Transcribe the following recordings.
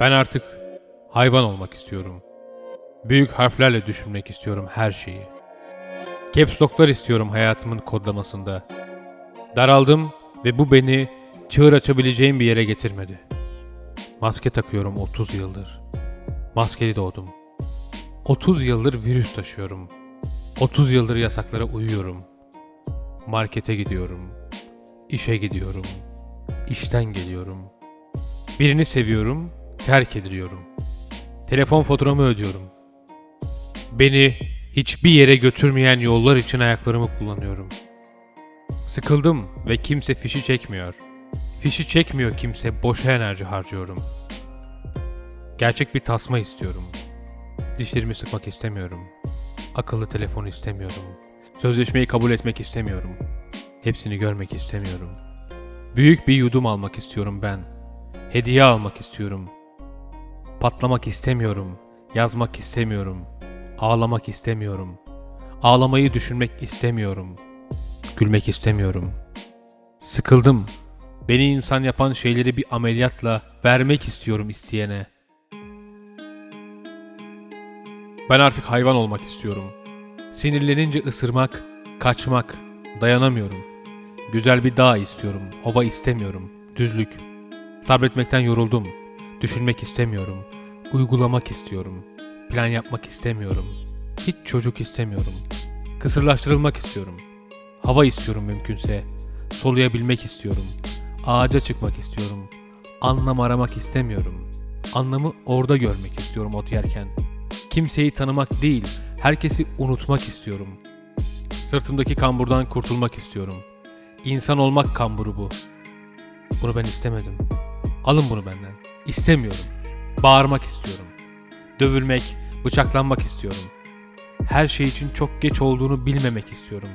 Ben artık hayvan olmak istiyorum. Büyük harflerle düşünmek istiyorum her şeyi. Caps lock'lar istiyorum hayatımın kodlamasında. Daraldım ve bu beni çığır açabileceğim bir yere getirmedi. Maske takıyorum 30 yıldır. Maskeli doğdum. 30 yıldır virüs taşıyorum. 30 yıldır yasaklara uyuyorum. Markete gidiyorum. İşe gidiyorum. İşten geliyorum. Birini seviyorum, terk ediliyorum. Telefon faturamı ödüyorum. Beni hiçbir yere götürmeyen yollar için ayaklarımı kullanıyorum. Sıkıldım ve kimse fişi çekmiyor. Fişi çekmiyor kimse, boşa enerji harcıyorum. Gerçek bir tasma istiyorum. Dişlerimi sıkmak istemiyorum. Akıllı telefon istemiyorum. Sözleşmeyi kabul etmek istemiyorum. Hepsini görmek istemiyorum. Büyük bir yudum almak istiyorum ben. Hediye almak istiyorum. Patlamak istemiyorum. Yazmak istemiyorum. Ağlamak istemiyorum. Ağlamayı düşünmek istemiyorum. Gülmek istemiyorum. Sıkıldım. Beni insan yapan şeyleri bir ameliyatla vermek istiyorum isteyene. Ben artık hayvan olmak istiyorum. Sinirlenince ısırmak, kaçmak, dayanamıyorum. Güzel bir dağ istiyorum, ova istemiyorum, düzlük. Sabretmekten yoruldum. Düşünmek istemiyorum. Uygulamak istiyorum. Plan yapmak istemiyorum. Hiç çocuk istemiyorum. Kısırlaştırılmak istiyorum. Hava istiyorum mümkünse. Soluyabilmek istiyorum. Ağaca çıkmak istiyorum. Anlam aramak istemiyorum. Anlamı orada görmek istiyorum ot yerken. Kimseyi tanımak değil, herkesi unutmak istiyorum. Sırtımdaki kamburdan kurtulmak istiyorum. İnsan olmak kamburu bu. Bunu ben istemedim. Alın bunu benden. İstemiyorum. Bağırmak istiyorum. Dövülmek, bıçaklanmak istiyorum. Her şey için çok geç olduğunu bilmemek istiyorum.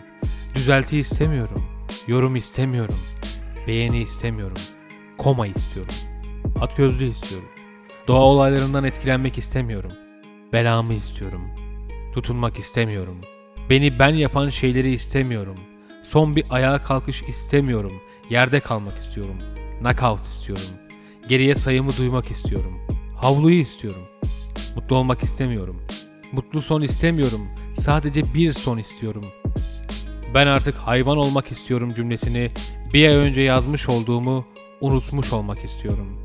Düzelti istemiyorum. Yorum istemiyorum. Beğeni istemiyorum. Koma istiyorum. At gözlü istiyorum. Doğa olaylarından etkilenmek istemiyorum. Belamı istiyorum. Tutunmak istemiyorum. Beni ben yapan şeyleri istemiyorum. Son bir ayağa kalkış istemiyorum. Yerde kalmak istiyorum. Knockout istiyorum. Geriye sayımı duymak istiyorum. Havluyu istiyorum. Mutlu olmak istemiyorum. Mutlu son istemiyorum. Sadece bir son istiyorum. Ben artık hayvan olmak istiyorum cümlesini bir ay önce yazmış olduğumu unutmuş olmak istiyorum.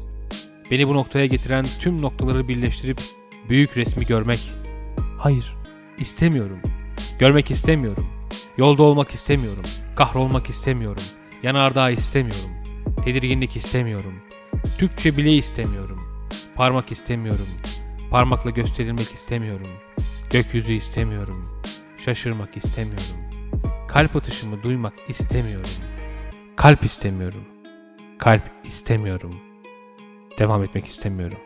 Beni bu noktaya getiren tüm noktaları birleştirip büyük resmi görmek. Hayır, istemiyorum. Görmek istemiyorum. Yolda olmak istemiyorum. Kahrolmak istemiyorum. Yanardağ istemiyorum. Tedirginlik istemiyorum. Türkçe bile istemiyorum. Parmak istemiyorum. Parmakla gösterilmek istemiyorum. Gökyüzü istemiyorum. Şaşırmak istemiyorum. Kalp atışımı duymak istemiyorum. Kalp istemiyorum. Kalp istemiyorum. Devam etmek istemiyorum.